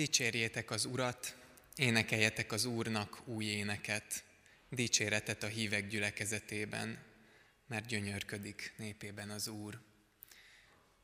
Dicsérjétek az Urat, énekeljetek az Úrnak új éneket, dicséretet a hívek gyülekezetében, mert gyönyörködik népében az Úr.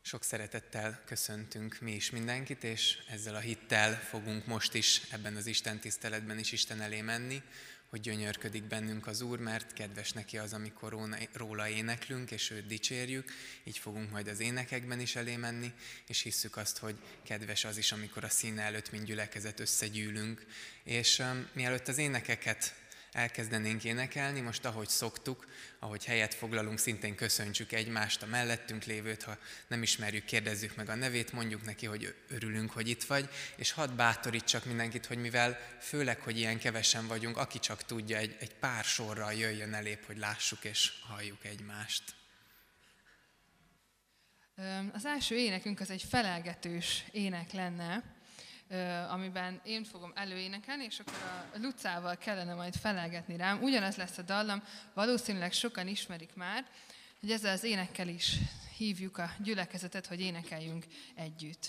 Sok szeretettel köszöntünk mi is mindenkit, és ezzel a hittel fogunk most is ebben az Isten tiszteletben is Isten elé menni, hogy gyönyörködik bennünk az Úr, mert kedves neki az, amikor róla éneklünk, és őt dicsérjük, így fogunk majd az énekekben is elé menni, és hisszük azt, hogy kedves az is, amikor a színe előtt mind gyülekezet összegyűlünk. És um, mielőtt az énekeket elkezdenénk énekelni, most ahogy szoktuk, ahogy helyet foglalunk, szintén köszöntsük egymást, a mellettünk lévőt, ha nem ismerjük, kérdezzük meg a nevét, mondjuk neki, hogy örülünk, hogy itt vagy, és hadd bátorítsak mindenkit, hogy mivel főleg, hogy ilyen kevesen vagyunk, aki csak tudja, egy, egy pár sorral jöjjön elép, hogy lássuk és halljuk egymást. Az első énekünk az egy felelgetős ének lenne, amiben én fogom előénekelni, és akkor a Lucával kellene majd felelgetni rám. Ugyanaz lesz a dallam, valószínűleg sokan ismerik már, hogy ezzel az énekkel is hívjuk a gyülekezetet, hogy énekeljünk együtt.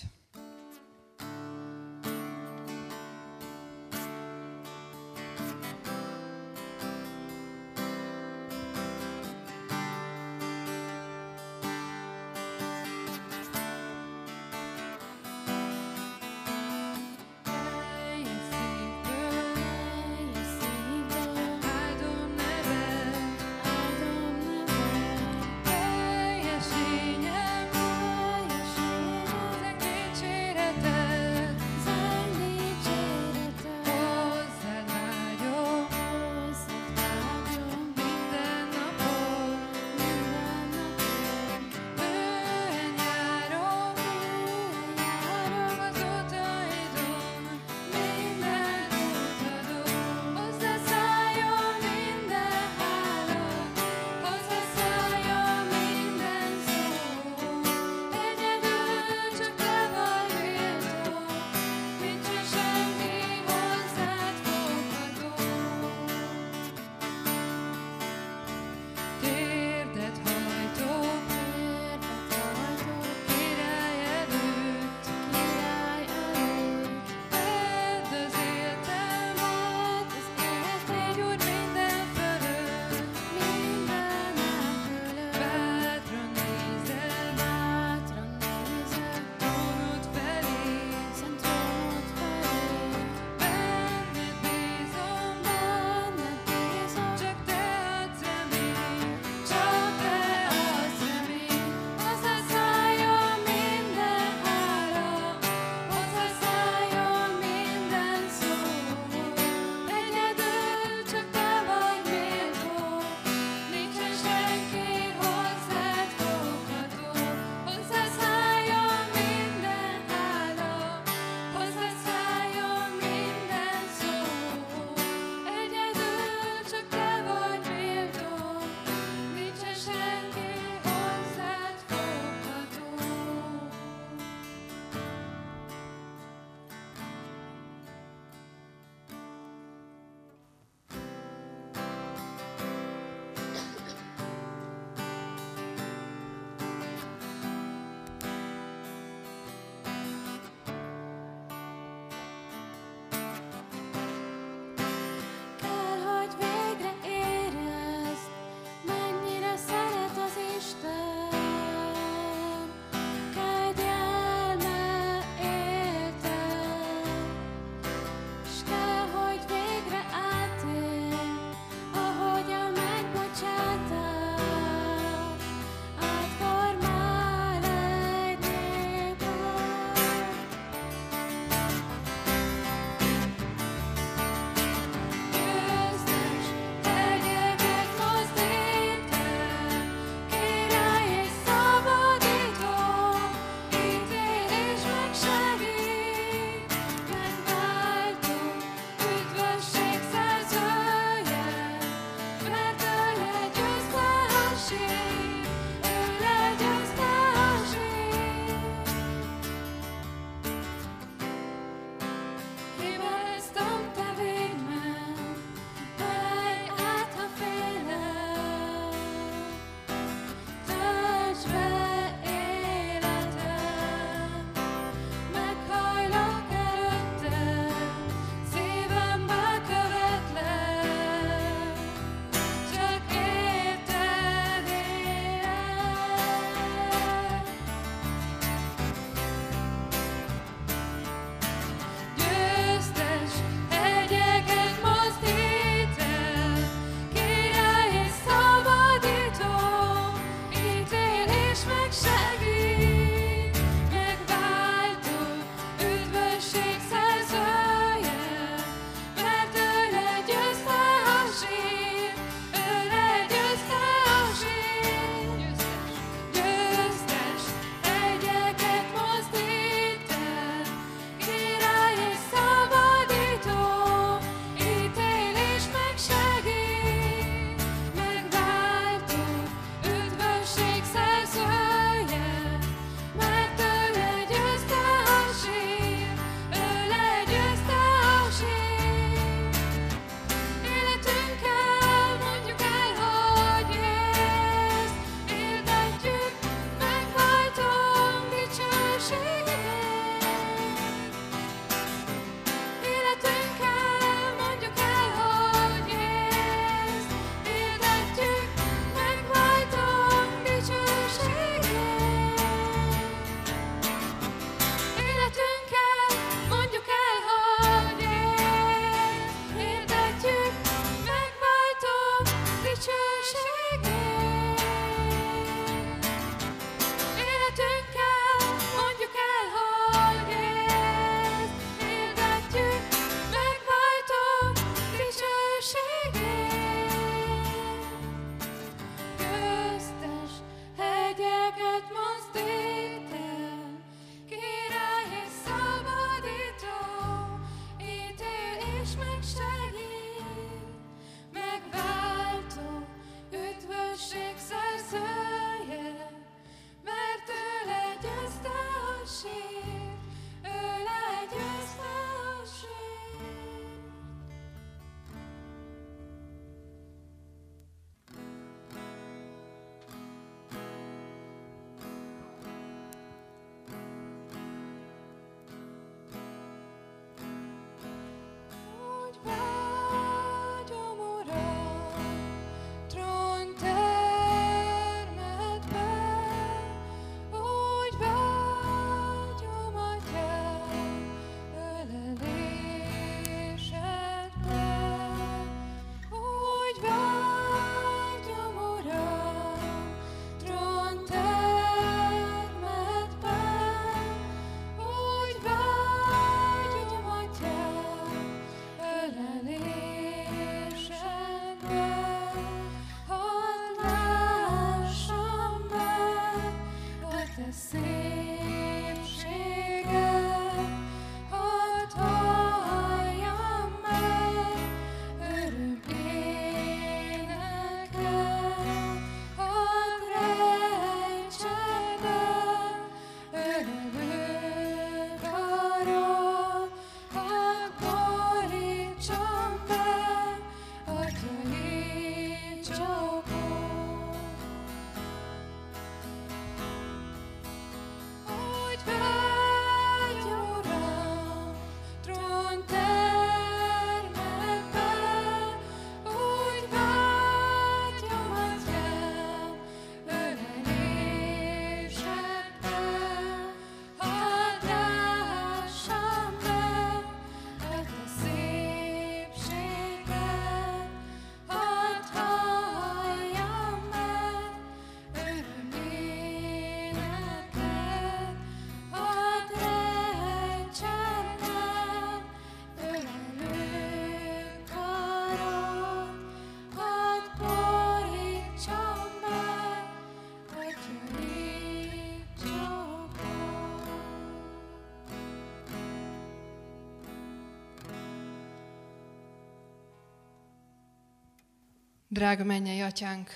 Drága mennyei atyánk,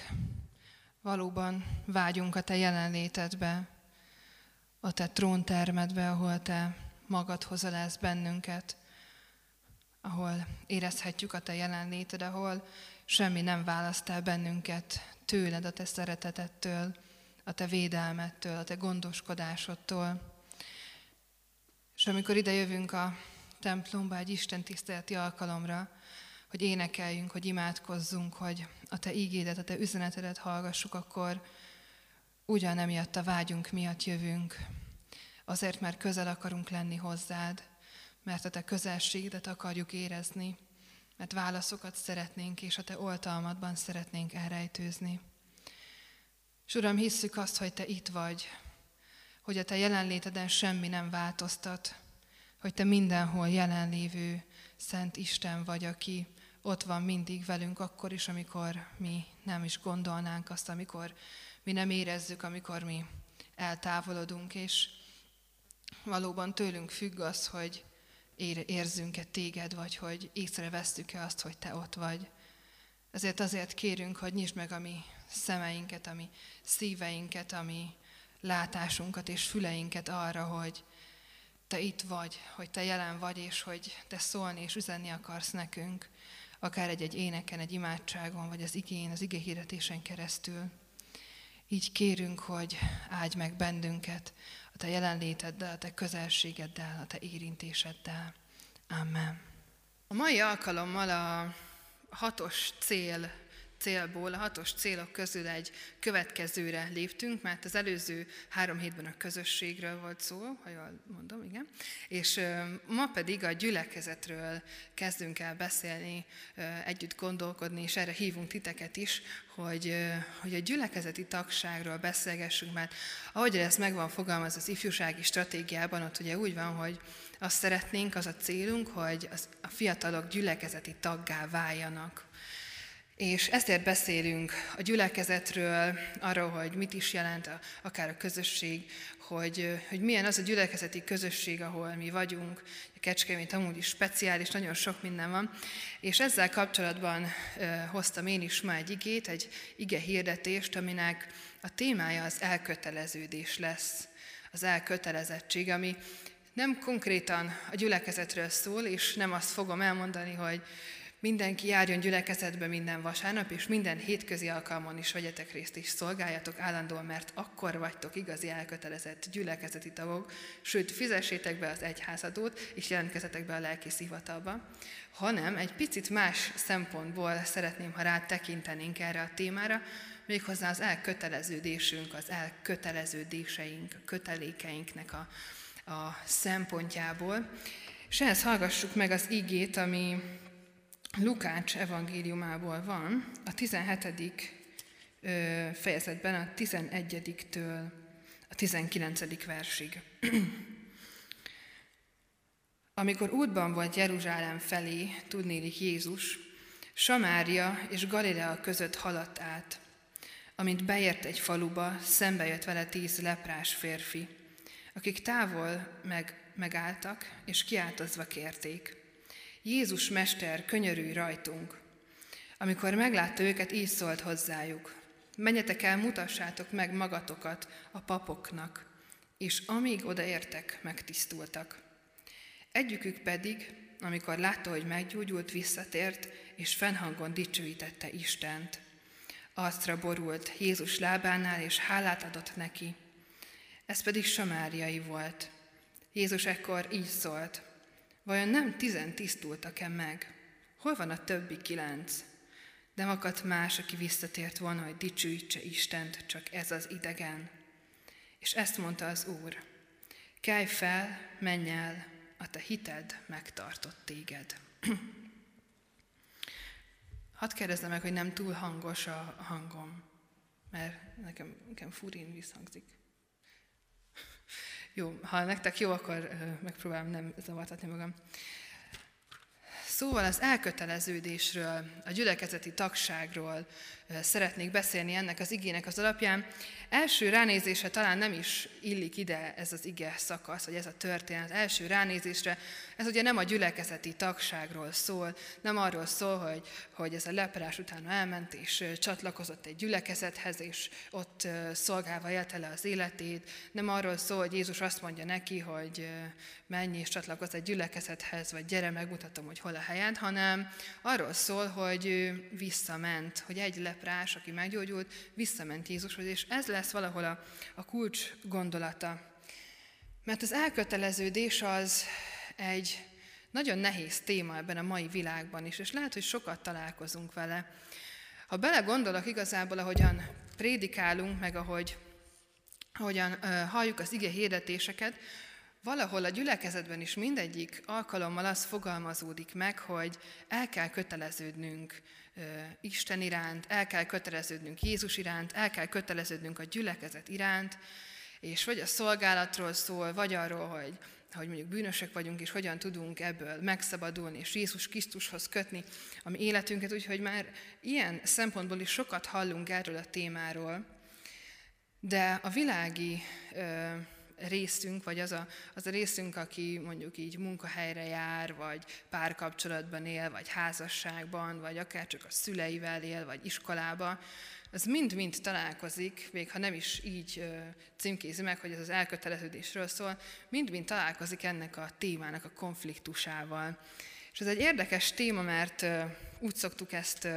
valóban vágyunk a te jelenlétedbe, a te tróntermedbe, ahol te magad hozolálsz bennünket, ahol érezhetjük a te jelenléted, ahol semmi nem választ el bennünket tőled, a te szeretetettől, a te védelmettől, a te gondoskodásodtól. És amikor ide jövünk a templomba egy Isten tiszteleti alkalomra, hogy énekeljünk, hogy imádkozzunk, hogy a Te ígédet, a Te üzenetedet hallgassuk, akkor ugyan emiatt a vágyunk miatt jövünk. Azért, mert közel akarunk lenni hozzád, mert a Te közelségedet akarjuk érezni, mert válaszokat szeretnénk, és a Te oltalmadban szeretnénk elrejtőzni. És Uram, hisszük azt, hogy Te itt vagy, hogy a Te jelenléteden semmi nem változtat, hogy Te mindenhol jelenlévő Szent Isten vagy, aki ott van mindig velünk akkor is, amikor mi nem is gondolnánk azt, amikor mi nem érezzük, amikor mi eltávolodunk, és valóban tőlünk függ az, hogy érzünk-e téged, vagy hogy észrevesztük-e azt, hogy te ott vagy. Ezért azért kérünk, hogy nyisd meg a mi szemeinket, a mi szíveinket, a mi látásunkat és füleinket arra, hogy te itt vagy, hogy te jelen vagy, és hogy te szólni és üzenni akarsz nekünk akár egy-egy éneken, egy imádságon, vagy az igén, az ige hirdetésen keresztül. Így kérünk, hogy áldj meg bennünket a te jelenléteddel, a te közelségeddel, a te érintéseddel. Amen. A mai alkalommal a hatos cél célból, a hatos célok közül egy következőre léptünk, mert az előző három hétben a közösségről volt szó, ha jól mondom, igen, és ma pedig a gyülekezetről kezdünk el beszélni, együtt gondolkodni, és erre hívunk titeket is, hogy, hogy a gyülekezeti tagságról beszélgessünk, mert ahogy ez meg van az ifjúsági stratégiában, ott ugye úgy van, hogy azt szeretnénk, az a célunk, hogy a fiatalok gyülekezeti taggá váljanak. És ezért beszélünk a gyülekezetről, arról, hogy mit is jelent a, akár a közösség, hogy, hogy milyen az a gyülekezeti közösség, ahol mi vagyunk. A Kecskemét amúgy is speciális, nagyon sok minden van. És ezzel kapcsolatban e, hoztam én is ma egy igét, egy ige hirdetést, aminek a témája az elköteleződés lesz, az elkötelezettség, ami nem konkrétan a gyülekezetről szól, és nem azt fogom elmondani, hogy Mindenki járjon gyülekezetbe minden vasárnap, és minden hétközi alkalmon is vegyetek részt és szolgáljatok állandóan, mert akkor vagytok igazi elkötelezett gyülekezeti tagok, sőt, fizessétek be az egyházadót, és jelentkezetek be a lelki hivatalba, hanem egy picit más szempontból szeretném, ha rá tekintenénk erre a témára, méghozzá az elköteleződésünk, az elköteleződéseink, a kötelékeinknek a, a szempontjából. És ehhez hallgassuk meg az igét, ami Lukács evangéliumából van, a 17. fejezetben a 11-től a 19. versig. Amikor útban volt Jeruzsálem felé, tudnélik Jézus, Samária és Galilea között haladt át. Amint beért egy faluba, szembe jött vele tíz leprás férfi, akik távol meg, megálltak, és kiáltozva kérték – Jézus Mester, könyörülj rajtunk. Amikor meglátta őket, így szólt hozzájuk. Menjetek el, mutassátok meg magatokat a papoknak, és amíg odaértek, megtisztultak. Egyikük pedig, amikor látta, hogy meggyógyult, visszatért, és fennhangon dicsőítette Istent. Arcra borult Jézus lábánál, és hálát adott neki. Ez pedig samáriai volt. Jézus ekkor így szólt, Vajon nem tizen tisztultak-e meg? Hol van a többi kilenc? De akadt más, aki visszatért volna, hogy dicsőítse Istent, csak ez az idegen. És ezt mondta az Úr, kelj fel, menj el, a te hited megtartott téged. Hadd kérdezzem meg, hogy nem túl hangos a hangom, mert nekem, nekem furin visszhangzik. Jó, ha nektek jó, akkor megpróbálom nem zavartatni magam. Szóval az elköteleződésről, a gyülekezeti tagságról szeretnék beszélni ennek az igének az alapján. Első ránézésre talán nem is illik ide ez az ige szakasz, vagy ez a történet. Első ránézésre Ez ugye nem a gyülekezeti tagságról szól, nem arról szól, hogy, hogy ez a leprás utána elment és csatlakozott egy gyülekezethez, és ott szolgálva élte le az életét, nem arról szól, hogy Jézus azt mondja neki, hogy menj és csatlakozz egy gyülekezethez, vagy gyere, megmutatom, hogy hol a helyed, hanem arról szól, hogy ő visszament, hogy egy leprás, aki meggyógyult, visszament Jézushoz, és ez lesz valahol a, a kulcs gondolata. Mert az elköteleződés az egy nagyon nehéz téma ebben a mai világban is, és lehet, hogy sokat találkozunk vele. Ha belegondolok igazából, ahogyan prédikálunk, meg ahogy, ahogyan uh, halljuk az ige hirdetéseket, valahol a gyülekezetben is mindegyik alkalommal az fogalmazódik meg, hogy el kell köteleződnünk Isten iránt, el kell köteleződnünk Jézus iránt, el kell köteleződnünk a gyülekezet iránt, és vagy a szolgálatról szól, vagy arról, hogy, hogy mondjuk bűnösek vagyunk, és hogyan tudunk ebből megszabadulni, és Jézus Krisztushoz kötni a mi életünket, úgyhogy már ilyen szempontból is sokat hallunk erről a témáról, de a világi részünk, vagy az a, az a részünk, aki mondjuk így munkahelyre jár, vagy párkapcsolatban él, vagy házasságban, vagy akár csak a szüleivel él, vagy iskolába, az mind-mind találkozik, még ha nem is így címkézi meg, hogy ez az elköteleződésről szól, mind-mind találkozik ennek a témának a konfliktusával. És ez egy érdekes téma, mert úgy szoktuk ezt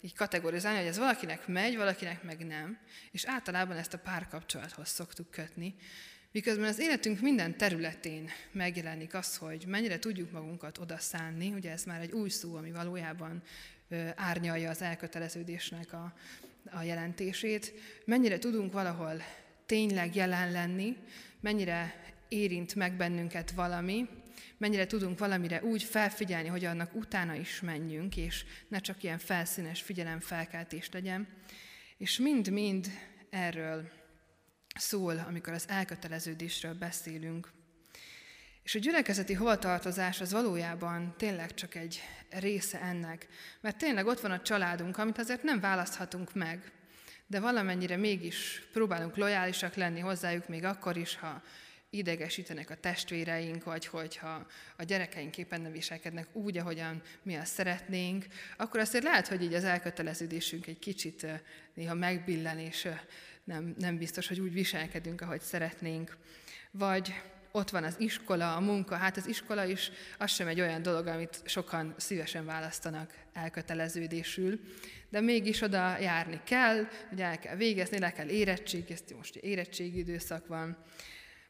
így kategorizálni, hogy ez valakinek megy, valakinek meg nem, és általában ezt a párkapcsolathoz szoktuk kötni, miközben az életünk minden területén megjelenik az, hogy mennyire tudjuk magunkat odaszánni, ugye ez már egy új szó, ami valójában árnyalja az elköteleződésnek a, a jelentését, mennyire tudunk valahol tényleg jelen lenni, mennyire érint meg bennünket valami, mennyire tudunk valamire úgy felfigyelni, hogy annak utána is menjünk, és ne csak ilyen felszínes figyelemfelkeltés legyen. És mind-mind erről szól, amikor az elköteleződésről beszélünk. És a gyülekezeti hovatartozás az valójában tényleg csak egy része ennek. Mert tényleg ott van a családunk, amit azért nem választhatunk meg, de valamennyire mégis próbálunk lojálisak lenni hozzájuk, még akkor is, ha idegesítenek a testvéreink, vagy hogyha a gyerekeink éppen nem viselkednek úgy, ahogyan mi azt szeretnénk, akkor azért lehet, hogy így az elköteleződésünk egy kicsit néha megbillen, és nem, nem biztos, hogy úgy viselkedünk, ahogy szeretnénk. Vagy ott van az iskola, a munka, hát az iskola is, az sem egy olyan dolog, amit sokan szívesen választanak elköteleződésül, de mégis oda járni kell, hogy el kell végezni, le kell érettségizni, most érettségi időszak van,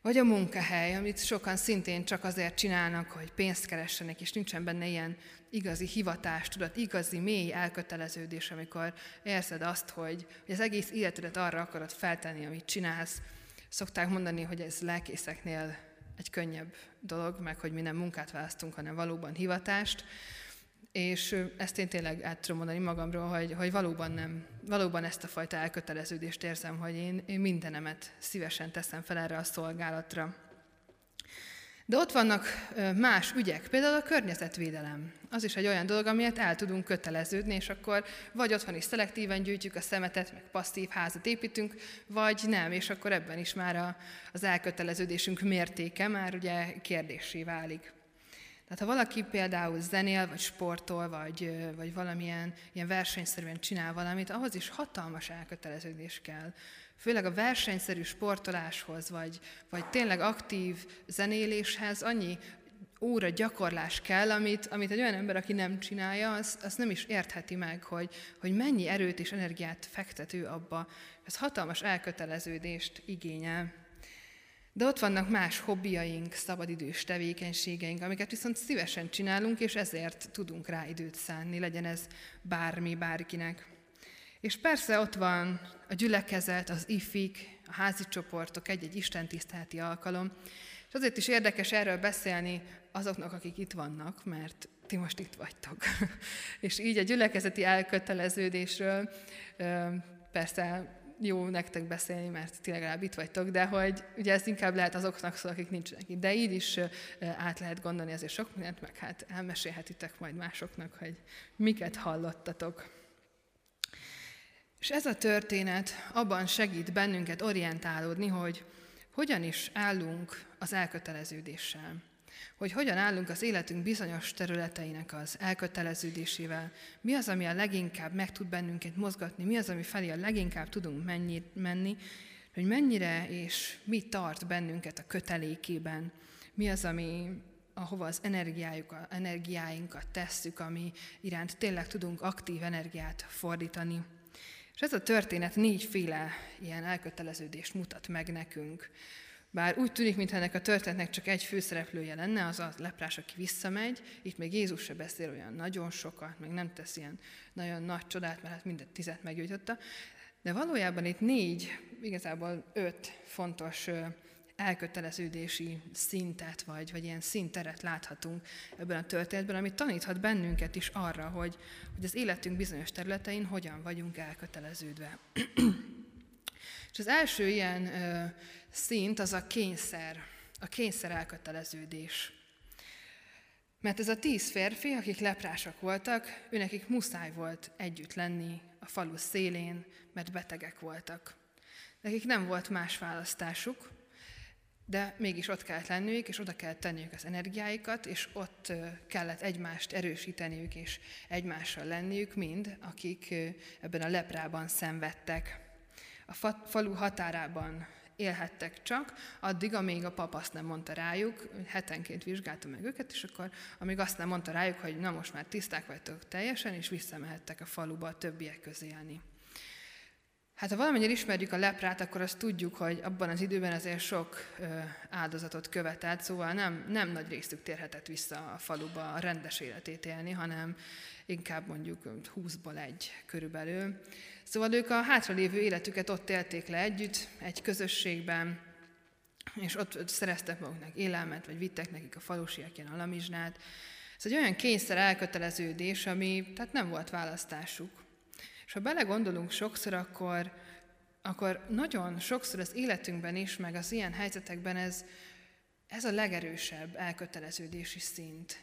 vagy a munkahely, amit sokan szintén csak azért csinálnak, hogy pénzt keressenek, és nincsen benne ilyen igazi hivatás, tudod, igazi mély elköteleződés, amikor érzed azt, hogy, hogy az egész életedet arra akarod feltenni, amit csinálsz. Szokták mondani, hogy ez lelkészeknél egy könnyebb dolog, meg hogy mi nem munkát választunk, hanem valóban hivatást. És ezt én tényleg át tudom mondani magamról, hogy, hogy valóban, nem, valóban ezt a fajta elköteleződést érzem, hogy én, én mindenemet szívesen teszem fel erre a szolgálatra. De ott vannak más ügyek, például a környezetvédelem. Az is egy olyan dolog, amiért el tudunk köteleződni, és akkor vagy otthon is szelektíven gyűjtjük a szemetet, meg passzív házat építünk, vagy nem, és akkor ebben is már a, az elköteleződésünk mértéke már ugye kérdésé válik. Tehát ha valaki például zenél, vagy sportol, vagy, vagy valamilyen ilyen versenyszerűen csinál valamit, ahhoz is hatalmas elköteleződés kell főleg a versenyszerű sportoláshoz, vagy, vagy tényleg aktív zenéléshez annyi óra gyakorlás kell, amit, amit egy olyan ember, aki nem csinálja, az, az nem is értheti meg, hogy, hogy mennyi erőt és energiát fektet ő abba. Ez hatalmas elköteleződést igényel. De ott vannak más hobbiaink, szabadidős tevékenységeink, amiket viszont szívesen csinálunk, és ezért tudunk rá időt szánni, legyen ez bármi, bárkinek. És persze ott van a gyülekezet, az ifik, a házi csoportok, egy-egy istentiszteleti alkalom. És azért is érdekes erről beszélni azoknak, akik itt vannak, mert ti most itt vagytok. és így a gyülekezeti elköteleződésről persze jó nektek beszélni, mert ti legalább itt vagytok, de hogy ugye ez inkább lehet azoknak szól, akik nincsenek itt. De így is át lehet gondolni azért sok mindent, meg hát elmesélhetitek majd másoknak, hogy miket hallottatok. És ez a történet abban segít bennünket orientálódni, hogy hogyan is állunk az elköteleződéssel. Hogy hogyan állunk az életünk bizonyos területeinek az elköteleződésével, mi az, ami a leginkább meg tud bennünket mozgatni, mi az, ami felé a leginkább tudunk mennyi, menni, hogy mennyire és mi tart bennünket a kötelékében, mi az, ami, ahova az energiáinkat tesszük, ami iránt tényleg tudunk aktív energiát fordítani. És ez a történet négyféle ilyen elköteleződést mutat meg nekünk. Bár úgy tűnik, mintha ennek a történetnek csak egy főszereplője lenne, az a leprás, aki visszamegy, itt még Jézus se beszél olyan nagyon sokat, meg nem tesz ilyen nagyon nagy csodát, mert hát mindet tizet meggyújtotta, de valójában itt négy, igazából öt fontos elköteleződési szintet, vagy, vagy ilyen szinteret láthatunk ebben a történetben, ami taníthat bennünket is arra, hogy, hogy az életünk bizonyos területein hogyan vagyunk elköteleződve. És az első ilyen ö, szint az a kényszer, a kényszer elköteleződés. Mert ez a tíz férfi, akik leprásak voltak, őnekik muszáj volt együtt lenni a falu szélén, mert betegek voltak. Nekik nem volt más választásuk, de mégis ott kellett lenniük, és oda kellett tenniük az energiáikat, és ott kellett egymást erősíteniük, és egymással lenniük mind, akik ebben a leprában szenvedtek. A falu határában élhettek csak, addig, amíg a pap azt nem mondta rájuk, hetenként vizsgálta meg őket, és akkor amíg azt nem mondta rájuk, hogy na most már tiszták vagytok teljesen, és visszamehettek a faluba a többiek közé élni. Hát ha valamennyire ismerjük a leprát, akkor azt tudjuk, hogy abban az időben azért sok áldozatot követelt, szóval nem, nem nagy részük térhetett vissza a faluba a rendes életét élni, hanem inkább mondjuk 20-ból egy körülbelül. Szóval ők a hátralévő életüket ott élték le együtt, egy közösségben, és ott szereztek maguknak élelmet, vagy vittek nekik a falusiak ilyen alamizsnát. Ez egy olyan kényszer elköteleződés, ami tehát nem volt választásuk. És ha belegondolunk sokszor, akkor, akkor nagyon sokszor az életünkben is, meg az ilyen helyzetekben ez, ez a legerősebb elköteleződési szint.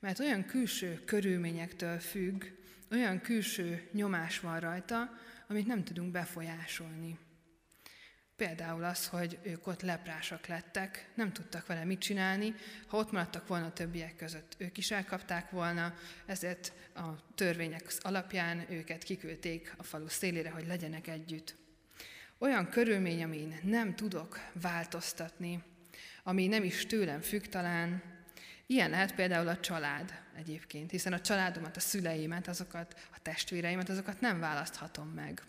Mert olyan külső körülményektől függ, olyan külső nyomás van rajta, amit nem tudunk befolyásolni. Például az, hogy ők ott leprásak lettek, nem tudtak vele mit csinálni, ha ott maradtak volna a többiek között, ők is elkapták volna, ezért a törvények alapján őket kiküldték a falu szélére, hogy legyenek együtt. Olyan körülmény, amin nem tudok változtatni, ami nem is tőlem függ talán, Ilyen lehet például a család egyébként, hiszen a családomat, a szüleimet, azokat, a testvéreimet, azokat nem választhatom meg.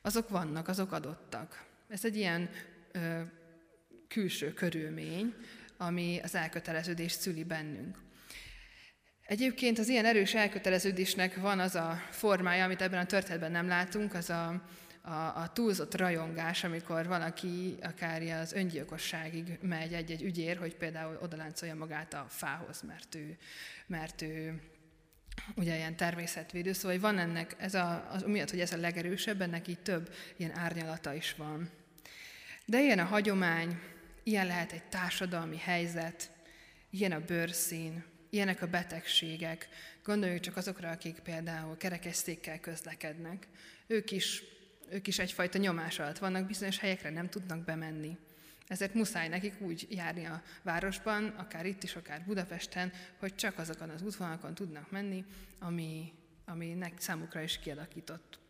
Azok vannak, azok adottak. Ez egy ilyen ö, külső körülmény, ami az elköteleződést szüli bennünk. Egyébként az ilyen erős elköteleződésnek van az a formája, amit ebben a történetben nem látunk, az a, a, a túlzott rajongás, amikor valaki akár az öngyilkosságig megy egy-egy ügyér, hogy például odaláncolja magát a fához, mert ő, mert ő ugye ilyen természetvédő, szóval van ennek, ez a, az, miatt, hogy ez a legerősebb, ennek így több ilyen árnyalata is van. De ilyen a hagyomány, ilyen lehet egy társadalmi helyzet, ilyen a bőrszín, ilyenek a betegségek. Gondoljuk csak azokra, akik például kerekesszékkel közlekednek. Ők is, ők is egyfajta nyomás alatt vannak, bizonyos helyekre nem tudnak bemenni. Ezért muszáj nekik úgy járni a városban, akár itt is, akár Budapesten, hogy csak azokon az útvonalakon tudnak menni, ami, ami számukra is kialakított.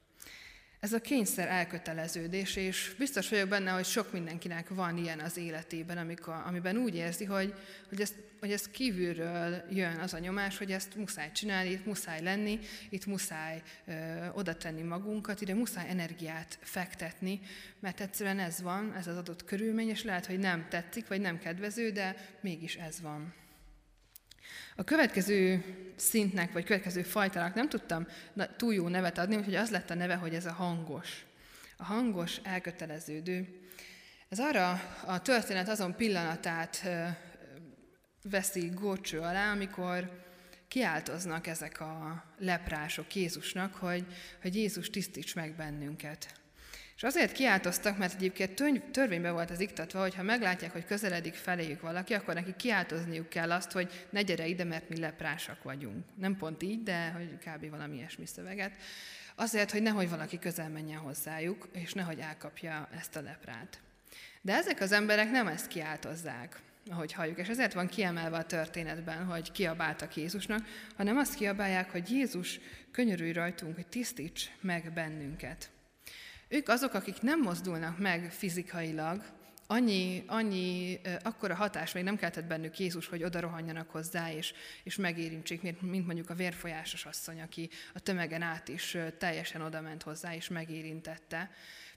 Ez a kényszer elköteleződés, és biztos vagyok benne, hogy sok mindenkinek van ilyen az életében, amikor, amiben úgy érzi, hogy, hogy, ezt, hogy ez kívülről jön az a nyomás, hogy ezt muszáj csinálni, itt muszáj lenni, itt muszáj ö, oda tenni magunkat, ide muszáj energiát fektetni, mert egyszerűen ez van, ez az adott körülmény, és lehet, hogy nem tetszik, vagy nem kedvező, de mégis ez van. A következő szintnek, vagy következő fajtának nem tudtam túl jó nevet adni, úgyhogy az lett a neve, hogy ez a hangos. A hangos, elköteleződő. Ez arra a történet azon pillanatát veszi górcső alá, amikor kiáltoznak ezek a leprások Jézusnak, hogy, hogy Jézus tisztíts meg bennünket. És azért kiáltoztak, mert egyébként törvényben volt az iktatva, hogy ha meglátják, hogy közeledik feléjük valaki, akkor neki kiáltozniuk kell azt, hogy ne gyere ide, mert mi leprásak vagyunk. Nem pont így, de hogy kb. valami ilyesmi szöveget. Azért, hogy nehogy valaki közel menjen hozzájuk, és nehogy elkapja ezt a leprát. De ezek az emberek nem ezt kiáltozzák. ahogy halljuk. És ezért van kiemelve a történetben, hogy kiabáltak Jézusnak, hanem azt kiabálják, hogy Jézus könyörülj rajtunk, hogy tisztíts meg bennünket. Ők azok, akik nem mozdulnak meg fizikailag, annyi, annyi akkora hatás még nem keltett bennük Jézus, hogy oda rohanjanak hozzá, és, és megérintsék, mint, mondjuk a vérfolyásos asszony, aki a tömegen át is teljesen oda ment hozzá, és megérintette,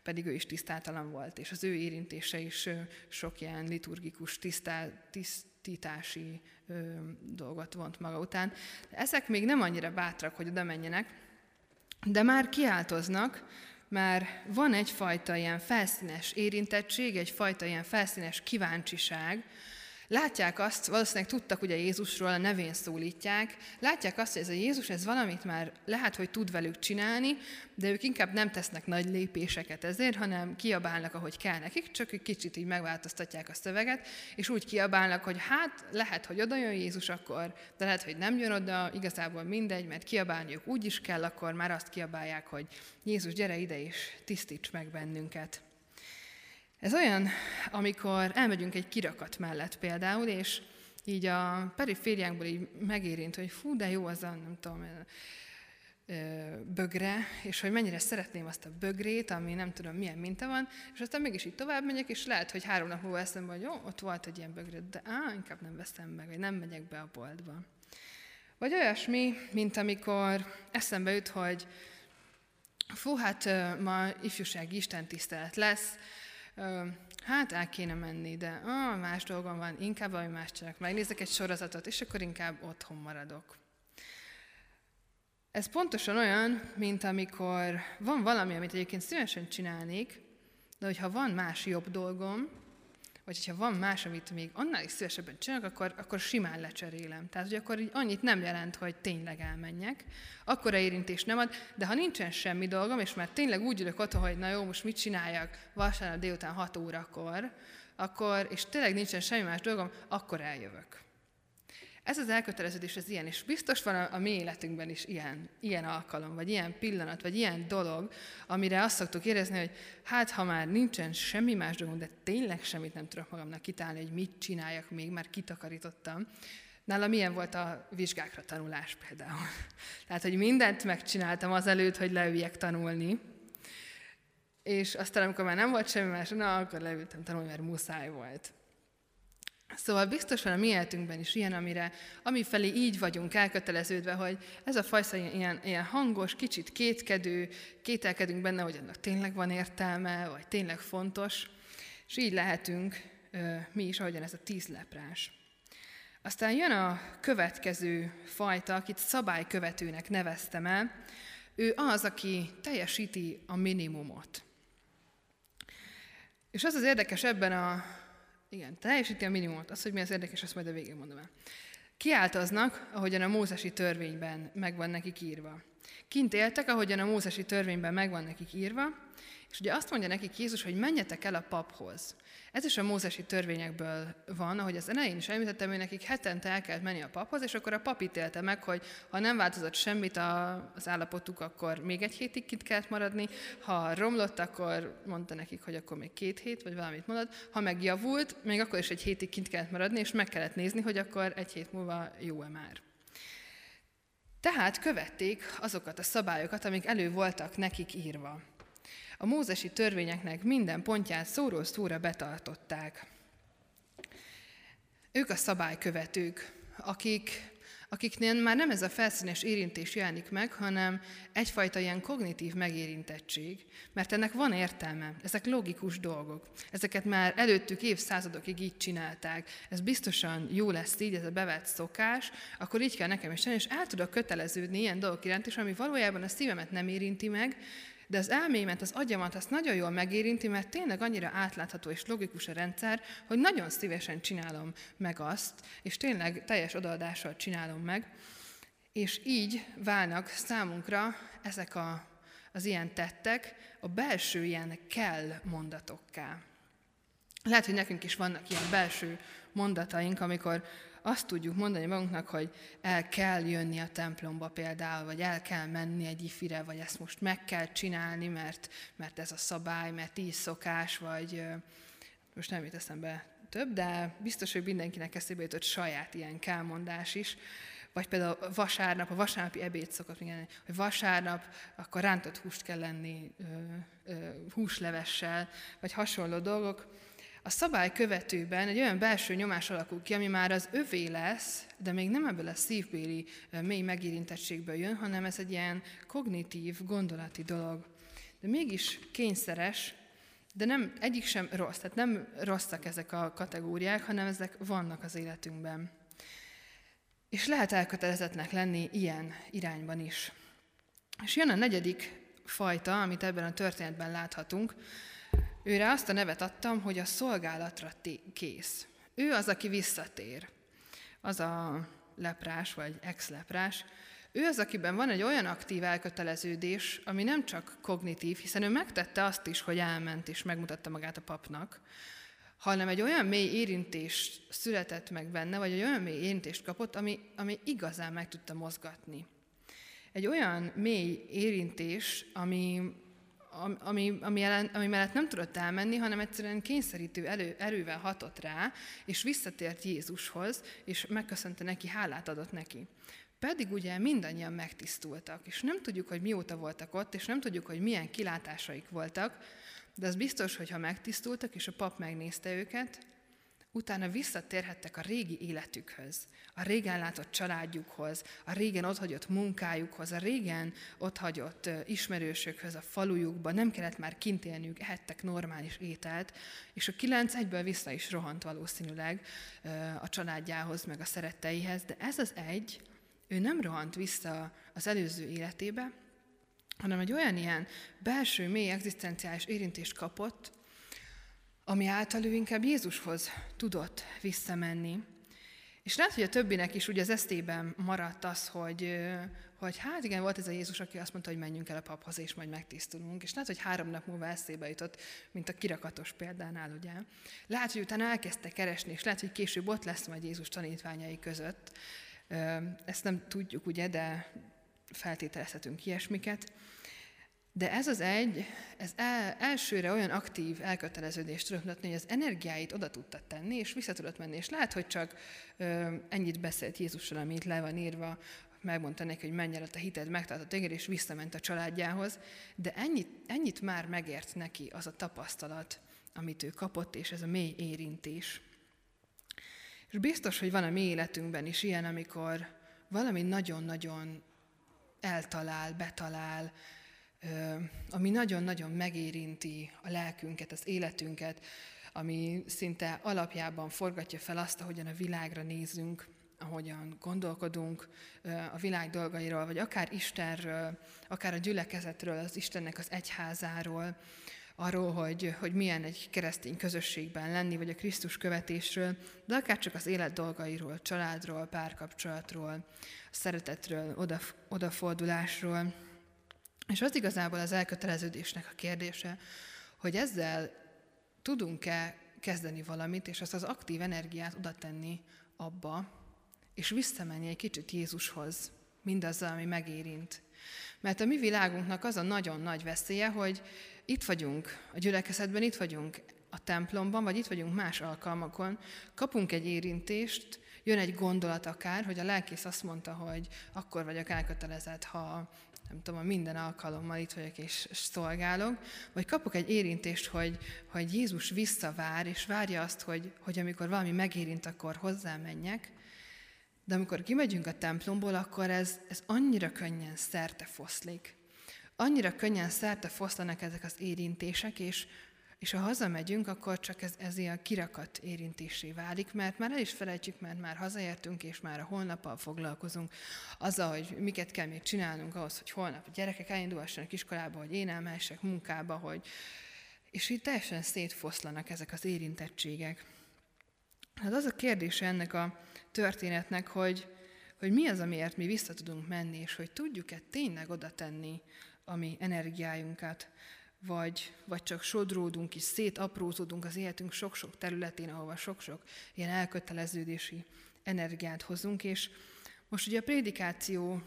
pedig ő is tisztátalan volt, és az ő érintése is sok ilyen liturgikus tisztá, tisztítási ö, dolgot vont maga után. Ezek még nem annyira bátrak, hogy oda menjenek, de már kiáltoznak, már van egyfajta ilyen felszínes érintettség, egyfajta ilyen felszínes kíváncsiság, Látják azt, valószínűleg tudtak ugye Jézusról, a nevén szólítják, látják azt, hogy ez a Jézus, ez valamit már lehet, hogy tud velük csinálni, de ők inkább nem tesznek nagy lépéseket ezért, hanem kiabálnak, ahogy kell nekik, csak egy kicsit így megváltoztatják a szöveget, és úgy kiabálnak, hogy hát lehet, hogy oda jön Jézus akkor, de lehet, hogy nem jön oda, igazából mindegy, mert kiabálniuk úgy is kell, akkor már azt kiabálják, hogy Jézus, gyere ide és tisztíts meg bennünket. Ez olyan, amikor elmegyünk egy kirakat mellett például, és így a perifériánkból így megérint, hogy fú, de jó az a, nem tudom, bögre, és hogy mennyire szeretném azt a bögrét, ami nem tudom milyen minta van, és aztán mégis így tovább megyek, és lehet, hogy három nap múlva eszembe, hogy jó, ott volt egy ilyen bögre, de á, inkább nem veszem meg, vagy nem megyek be a boltba. Vagy olyasmi, mint amikor eszembe jut, hogy fú, hát ma ifjúsági istentisztelet lesz, hát el kéne menni, de ah, más dolgom van, inkább valami más csinálok, megnézek egy sorozatot, és akkor inkább otthon maradok. Ez pontosan olyan, mint amikor van valami, amit egyébként szívesen csinálnék, de hogyha van más jobb dolgom, vagy hogyha van más, amit még annál is szívesebben csinálok, akkor, akkor simán lecserélem. Tehát, hogy akkor így annyit nem jelent, hogy tényleg elmenjek. Akkora érintés nem ad, de ha nincsen semmi dolgom, és már tényleg úgy ülök otthon, hogy na jó, most mit csináljak vasárnap délután 6 órakor, akkor, és tényleg nincsen semmi más dolgom, akkor eljövök. Ez az elköteleződés az ilyen, és biztos van a, a mi életünkben is ilyen, ilyen alkalom, vagy ilyen pillanat, vagy ilyen dolog, amire azt szoktuk érezni, hogy hát ha már nincsen semmi más dolgom, de tényleg semmit nem tudok magamnak kitálni, hogy mit csináljak még, már kitakarítottam. Nálam milyen volt a vizsgákra tanulás például. Tehát, hogy mindent megcsináltam azelőtt, hogy leüljek tanulni, és aztán, amikor már nem volt semmi más, na, akkor leültem tanulni, mert muszáj volt. Szóval biztos van a mi életünkben is ilyen, amire, amifelé így vagyunk elköteleződve, hogy ez a fajta ilyen, ilyen hangos, kicsit kétkedő, kételkedünk benne, hogy ennek tényleg van értelme, vagy tényleg fontos, és így lehetünk mi is, ahogyan ez a tíz leprás. Aztán jön a következő fajta, akit szabálykövetőnek neveztem el. Ő az, aki teljesíti a minimumot. És az az érdekes ebben a igen, teljesíti a minimumot. Az, hogy mi az érdekes, azt majd a végén mondom el. Kiáltoznak, ahogyan a mózesi törvényben megvan nekik írva. Kint éltek, ahogyan a mózesi törvényben megvan nekik írva, és ugye azt mondja nekik Jézus, hogy menjetek el a paphoz. Ez is a mózesi törvényekből van, ahogy az elején is említettem, hogy nekik hetente el kellett menni a paphoz, és akkor a pap ítélte meg, hogy ha nem változott semmit az állapotuk, akkor még egy hétig kint kellett maradni, ha romlott, akkor mondta nekik, hogy akkor még két hét, vagy valamit mondod, ha meg javult, még akkor is egy hétig kint kellett maradni, és meg kellett nézni, hogy akkor egy hét múlva jó-e már. Tehát követték azokat a szabályokat, amik elő voltak nekik írva. A mózesi törvényeknek minden pontját szóról szóra betartották. Ők a szabálykövetők, akik, akiknél már nem ez a felszínes érintés jelenik meg, hanem egyfajta ilyen kognitív megérintettség, mert ennek van értelme, ezek logikus dolgok. Ezeket már előttük évszázadokig így csinálták. Ez biztosan jó lesz így, ez a bevett szokás, akkor így kell nekem is tenni, és el tudok köteleződni ilyen dolgok iránt is, ami valójában a szívemet nem érinti meg, de az elmémet, az agyamat azt nagyon jól megérinti, mert tényleg annyira átlátható és logikus a rendszer, hogy nagyon szívesen csinálom meg azt, és tényleg teljes odaadással csinálom meg, és így válnak számunkra ezek a, az ilyen tettek a belső ilyen kell mondatokká. Lehet, hogy nekünk is vannak ilyen belső mondataink, amikor azt tudjuk mondani magunknak, hogy el kell jönni a templomba például, vagy el kell menni egy ifire, vagy ezt most meg kell csinálni, mert, mert ez a szabály, mert így szokás, vagy most nem jut eszembe több, de biztos, hogy mindenkinek eszébe jutott saját ilyen kelmondás is. Vagy például vasárnap, a vasárnapi ebéd szokott mondani, hogy vasárnap akkor rántott húst kell lenni ö, ö, húslevessel, vagy hasonló dolgok. A szabály követőben egy olyan belső nyomás alakul ki, ami már az övé lesz, de még nem ebből a szívbéli mély megérintettségből jön, hanem ez egy ilyen kognitív, gondolati dolog. De mégis kényszeres, de nem, egyik sem rossz, tehát nem rosszak ezek a kategóriák, hanem ezek vannak az életünkben. És lehet elkötelezettnek lenni ilyen irányban is. És jön a negyedik fajta, amit ebben a történetben láthatunk. Őre azt a nevet adtam, hogy a szolgálatra kész. Ő az, aki visszatér. Az a leprás, vagy ex-leprás. Ő az, akiben van egy olyan aktív elköteleződés, ami nem csak kognitív, hiszen ő megtette azt is, hogy elment és megmutatta magát a papnak, hanem egy olyan mély érintés született meg benne, vagy egy olyan mély érintést kapott, ami, ami igazán meg tudta mozgatni. Egy olyan mély érintés, ami, ami, ami, ellen, ami mellett nem tudott elmenni, hanem egyszerűen kényszerítő elő, erővel hatott rá, és visszatért Jézushoz, és megköszönte neki, hálát adott neki. Pedig ugye mindannyian megtisztultak, és nem tudjuk, hogy mióta voltak ott, és nem tudjuk, hogy milyen kilátásaik voltak, de az biztos, hogy ha megtisztultak, és a pap megnézte őket, utána visszatérhettek a régi életükhöz, a régen látott családjukhoz, a régen otthagyott munkájukhoz, a régen otthagyott ismerősökhöz, a falujukba, nem kellett már kint élniük, ehettek normális ételt, és a kilenc egyből vissza is rohant valószínűleg a családjához, meg a szeretteihez, de ez az egy, ő nem rohant vissza az előző életébe, hanem egy olyan ilyen belső, mély, egzisztenciális érintést kapott, ami által ő inkább Jézushoz tudott visszamenni. És lehet, hogy a többinek is ugye az esztében maradt az, hogy, hogy hát igen, volt ez a Jézus, aki azt mondta, hogy menjünk el a paphoz, és majd megtisztulunk. És lehet, hogy három nap múlva eszébe jutott, mint a kirakatos példánál, ugye. Lehet, hogy utána elkezdte keresni, és lehet, hogy később ott lesz majd Jézus tanítványai között. Ezt nem tudjuk, ugye, de feltételezhetünk ilyesmiket. De ez az egy, ez el, elsőre olyan aktív elköteleződést tudott hogy az energiáit oda tudta tenni, és vissza tudott menni. És lehet, hogy csak ö, ennyit beszélt Jézussal, amit le van írva, megmondta neki, hogy menj el, a te hited megtartott téged, és visszament a családjához, de ennyit, ennyit már megért neki az a tapasztalat, amit ő kapott, és ez a mély érintés. És biztos, hogy van a mi életünkben is ilyen, amikor valami nagyon-nagyon eltalál, betalál, ami nagyon-nagyon megérinti a lelkünket, az életünket, ami szinte alapjában forgatja fel azt, ahogyan a világra nézünk, ahogyan gondolkodunk a világ dolgairól, vagy akár Istenről, akár a gyülekezetről, az Istennek az egyházáról, arról, hogy, hogy milyen egy keresztény közösségben lenni, vagy a Krisztus követésről, de akár csak az élet dolgairól, családról, párkapcsolatról, szeretetről, odaf, odafordulásról. És az igazából az elköteleződésnek a kérdése, hogy ezzel tudunk-e kezdeni valamit, és azt az aktív energiát oda tenni abba, és visszamenni egy kicsit Jézushoz, mindazzal, ami megérint. Mert a mi világunknak az a nagyon nagy veszélye, hogy itt vagyunk a gyülekezetben, itt vagyunk a templomban, vagy itt vagyunk más alkalmakon, kapunk egy érintést, jön egy gondolat akár, hogy a lelkész azt mondta, hogy akkor vagyok elkötelezett, ha nem tudom, minden alkalommal itt vagyok és szolgálok, vagy kapok egy érintést, hogy, hogy Jézus visszavár, és várja azt, hogy, hogy amikor valami megérint, akkor hozzá menjek, de amikor kimegyünk a templomból, akkor ez, ez annyira könnyen szerte foszlik. Annyira könnyen szerte foszlanak ezek az érintések, és és ha hazamegyünk, akkor csak ez, ez ilyen kirakat érintésé válik, mert már el is felejtjük, mert már hazaértünk, és már a holnappal foglalkozunk azzal, hogy miket kell még csinálnunk ahhoz, hogy holnap a gyerekek elindulhassanak iskolába, hogy én elmehessek munkába, hogy... És így teljesen szétfoszlanak ezek az érintettségek. Hát az a kérdése ennek a történetnek, hogy, hogy mi az, amiért mi vissza tudunk menni, és hogy tudjuk-e tényleg oda tenni a mi energiájunkat, vagy, vagy csak sodródunk és szétaprózódunk az életünk sok-sok területén, ahova sok-sok ilyen elköteleződési energiát hozunk. És most ugye a prédikáció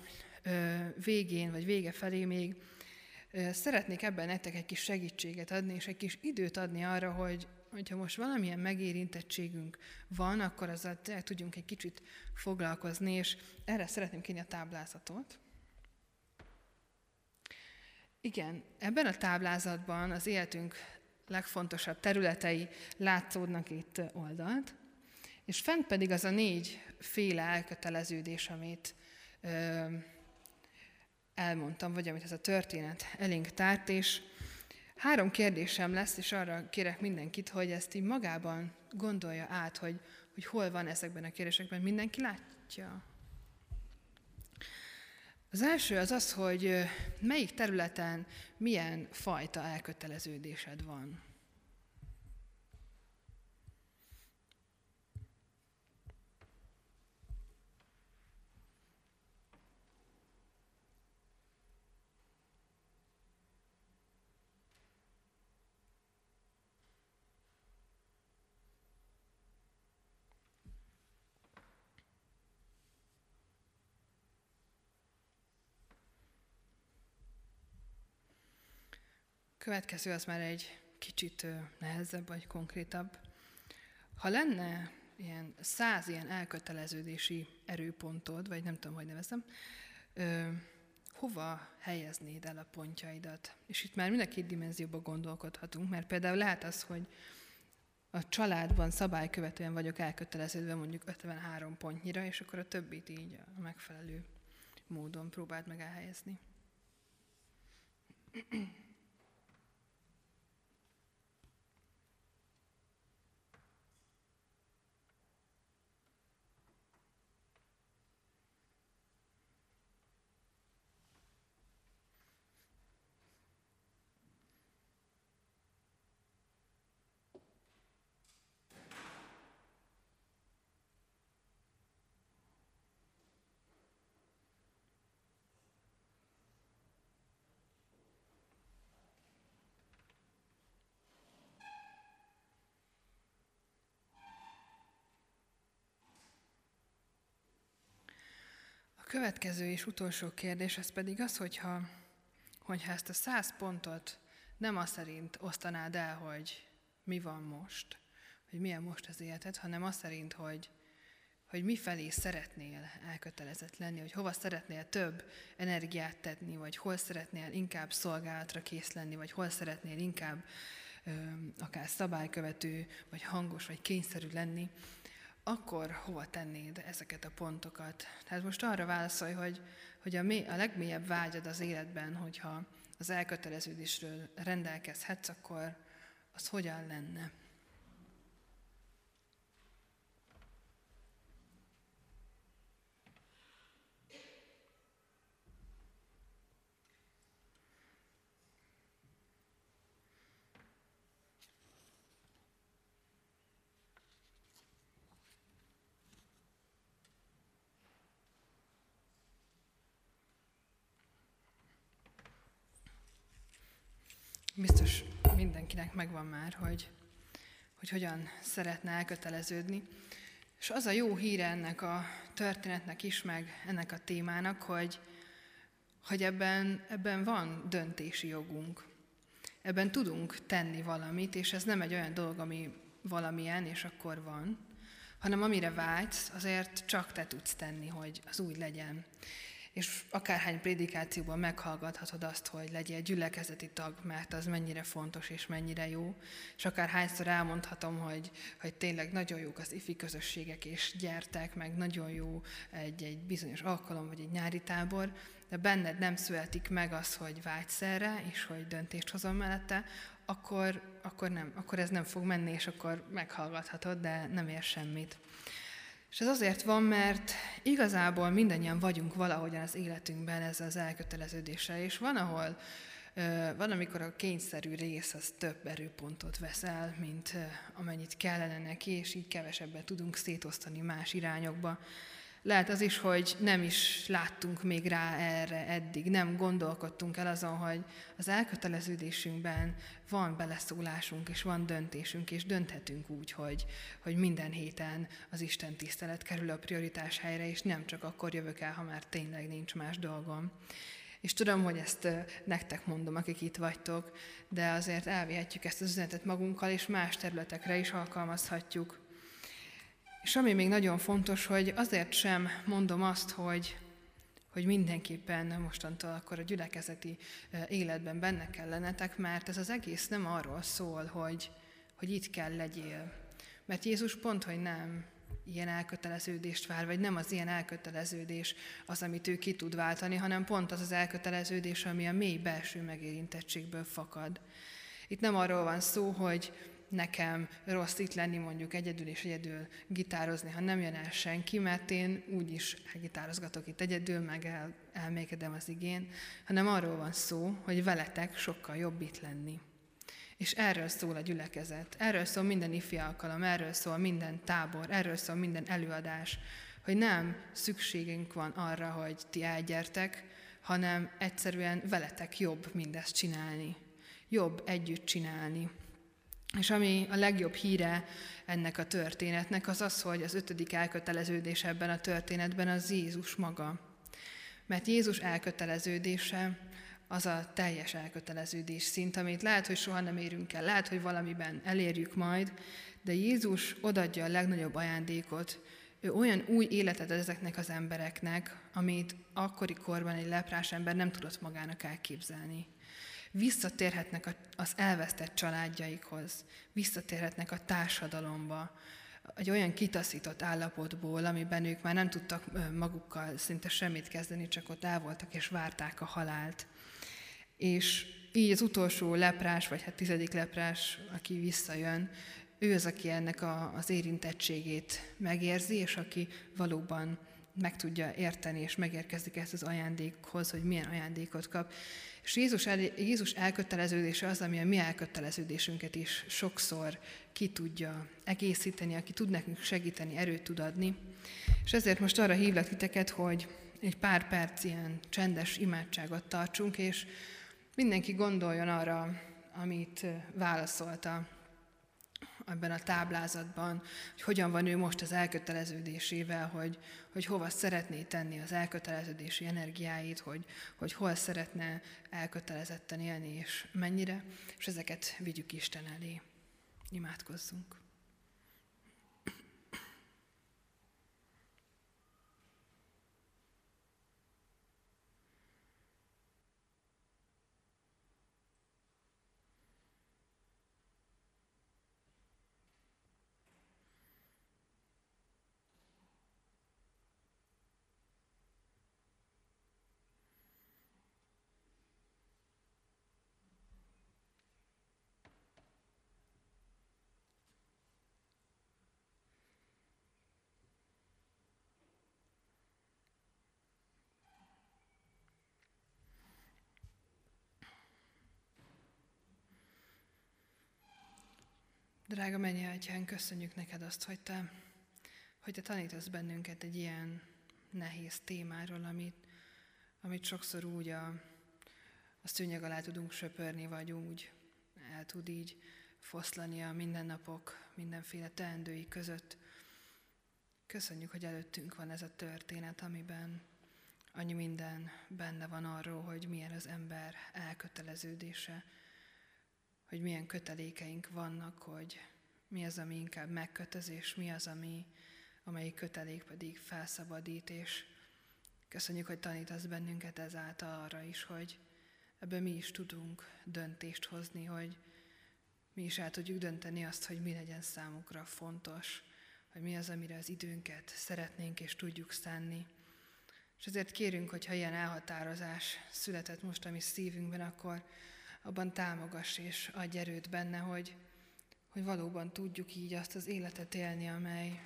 végén, vagy vége felé még szeretnék ebben nektek egy kis segítséget adni, és egy kis időt adni arra, hogy, hogyha most valamilyen megérintettségünk van, akkor azzal tudjunk egy kicsit foglalkozni, és erre szeretném kérni a táblázatot. Igen, ebben a táblázatban az életünk legfontosabb területei látszódnak itt oldalt, és fent pedig az a négy féle elköteleződés, amit ö, elmondtam, vagy amit ez a történet elénk tárt, és három kérdésem lesz, és arra kérek mindenkit, hogy ezt így magában gondolja át, hogy, hogy hol van ezekben a kérdésekben. Mindenki látja? Az első az az, hogy melyik területen milyen fajta elköteleződésed van. Következő az már egy kicsit nehezebb vagy konkrétabb. Ha lenne ilyen száz ilyen elköteleződési erőpontod, vagy nem tudom, hogy nevezem, ö, hova helyeznéd el a pontjaidat? És itt már mind a két dimenzióban gondolkodhatunk, mert például lehet az, hogy a családban szabálykövetően vagyok elköteleződve mondjuk 53 pontnyira, és akkor a többit így a megfelelő módon próbáld meg elhelyezni. Következő és utolsó kérdés, az pedig az, hogyha, hogyha ezt a száz pontot nem az szerint osztanád el, hogy mi van most, hogy milyen most az életed, hanem az szerint, hogy, hogy mifelé szeretnél elkötelezett lenni, hogy hova szeretnél több energiát tenni, vagy hol szeretnél inkább szolgálatra kész lenni, vagy hol szeretnél inkább ö, akár szabálykövető, vagy hangos, vagy kényszerű lenni, akkor hova tennéd ezeket a pontokat? Tehát most arra válaszolj, hogy, hogy a, mély, a legmélyebb vágyad az életben, hogyha az elköteleződésről rendelkezhetsz, akkor az hogyan lenne? biztos mindenkinek megvan már, hogy, hogy hogyan szeretne elköteleződni. És az a jó híre ennek a történetnek is, meg ennek a témának, hogy, hogy ebben, ebben van döntési jogunk. Ebben tudunk tenni valamit, és ez nem egy olyan dolog, ami valamilyen, és akkor van, hanem amire vágysz, azért csak te tudsz tenni, hogy az úgy legyen és akárhány prédikációban meghallgathatod azt, hogy legyél gyülekezeti tag, mert az mennyire fontos és mennyire jó, és akárhányszor elmondhatom, hogy, hogy tényleg nagyon jók az ifi közösségek, és gyertek, meg nagyon jó egy, egy bizonyos alkalom, vagy egy nyári tábor, de benned nem születik meg az, hogy vágysz erre, és hogy döntést hozom mellette, akkor, akkor, nem, akkor ez nem fog menni, és akkor meghallgathatod, de nem ér semmit. És ez azért van, mert igazából mindannyian vagyunk valahogyan az életünkben ez az elköteleződése, és van, ahol van, amikor a kényszerű rész az több erőpontot vesz el, mint amennyit kellene neki, és így kevesebbet tudunk szétosztani más irányokba. Lehet az is, hogy nem is láttunk még rá erre eddig, nem gondolkodtunk el azon, hogy az elköteleződésünkben van beleszólásunk, és van döntésünk, és dönthetünk úgy, hogy, hogy minden héten az Isten tisztelet kerül a prioritás helyre, és nem csak akkor jövök el, ha már tényleg nincs más dolgom. És tudom, hogy ezt nektek mondom, akik itt vagytok, de azért elvihetjük ezt az üzenetet magunkkal, és más területekre is alkalmazhatjuk. És ami még nagyon fontos, hogy azért sem mondom azt, hogy, hogy mindenképpen mostantól akkor a gyülekezeti életben benne kell lennetek, mert ez az egész nem arról szól, hogy, hogy itt kell legyél. Mert Jézus pont, hogy nem ilyen elköteleződést vár, vagy nem az ilyen elköteleződés az, amit ő ki tud váltani, hanem pont az az elköteleződés, ami a mély belső megérintettségből fakad. Itt nem arról van szó, hogy nekem rossz itt lenni mondjuk egyedül és egyedül gitározni, ha nem jön el senki, mert én úgy is elgitározgatok itt egyedül, meg el, elmékedem az igén, hanem arról van szó, hogy veletek sokkal jobb itt lenni. És erről szól a gyülekezet, erről szól minden ifi alkalom, erről szól minden tábor, erről szól minden előadás, hogy nem szükségünk van arra, hogy ti elgyertek, hanem egyszerűen veletek jobb mindezt csinálni. Jobb együtt csinálni. És ami a legjobb híre ennek a történetnek, az az, hogy az ötödik elköteleződés ebben a történetben az Jézus maga. Mert Jézus elköteleződése az a teljes elköteleződés szint, amit lehet, hogy soha nem érünk el, lehet, hogy valamiben elérjük majd, de Jézus odadja a legnagyobb ajándékot, ő olyan új életet ad ezeknek az embereknek, amit akkori korban egy leprás ember nem tudott magának elképzelni. Visszatérhetnek az elvesztett családjaikhoz, visszatérhetnek a társadalomba, egy olyan kitaszított állapotból, amiben ők már nem tudtak magukkal szinte semmit kezdeni, csak ott el voltak és várták a halált. És így az utolsó leprás, vagy hát tizedik leprás, aki visszajön, ő az, aki ennek a, az érintettségét megérzi, és aki valóban meg tudja érteni, és megérkezik ezt az ajándékhoz, hogy milyen ajándékot kap. És Jézus, el, Jézus elköteleződése az, ami a mi elköteleződésünket is sokszor ki tudja egészíteni, aki tud nekünk segíteni, erőt tud adni. És ezért most arra hívlak titeket, hogy egy pár perc ilyen csendes imádságot tartsunk, és mindenki gondoljon arra, amit válaszolta ebben a táblázatban, hogy hogyan van ő most az elköteleződésével, hogy, hogy hova szeretné tenni az elköteleződési energiáit, hogy, hogy hol szeretne elkötelezetten élni, és mennyire, és ezeket vigyük Isten elé. Imádkozzunk. Drága mennyi atyán, köszönjük neked azt, hogy te, hogy te tanítasz bennünket egy ilyen nehéz témáról, amit, amit sokszor úgy a, a szőnyeg alá tudunk söpörni, vagy úgy el tud így foszlani a mindennapok mindenféle teendői között. Köszönjük, hogy előttünk van ez a történet, amiben annyi minden benne van arról, hogy milyen az ember elköteleződése, hogy milyen kötelékeink vannak, hogy mi az, ami inkább megkötözés, mi az, ami, amelyik kötelék pedig felszabadít, és köszönjük, hogy tanítasz bennünket ezáltal arra is, hogy ebből mi is tudunk döntést hozni, hogy mi is el tudjuk dönteni azt, hogy mi legyen számukra fontos, hogy mi az, amire az időnket szeretnénk és tudjuk szánni. És ezért kérünk, hogy ha ilyen elhatározás született most a mi szívünkben, akkor abban támogass és adj erőt benne, hogy, hogy valóban tudjuk így azt az életet élni, amely,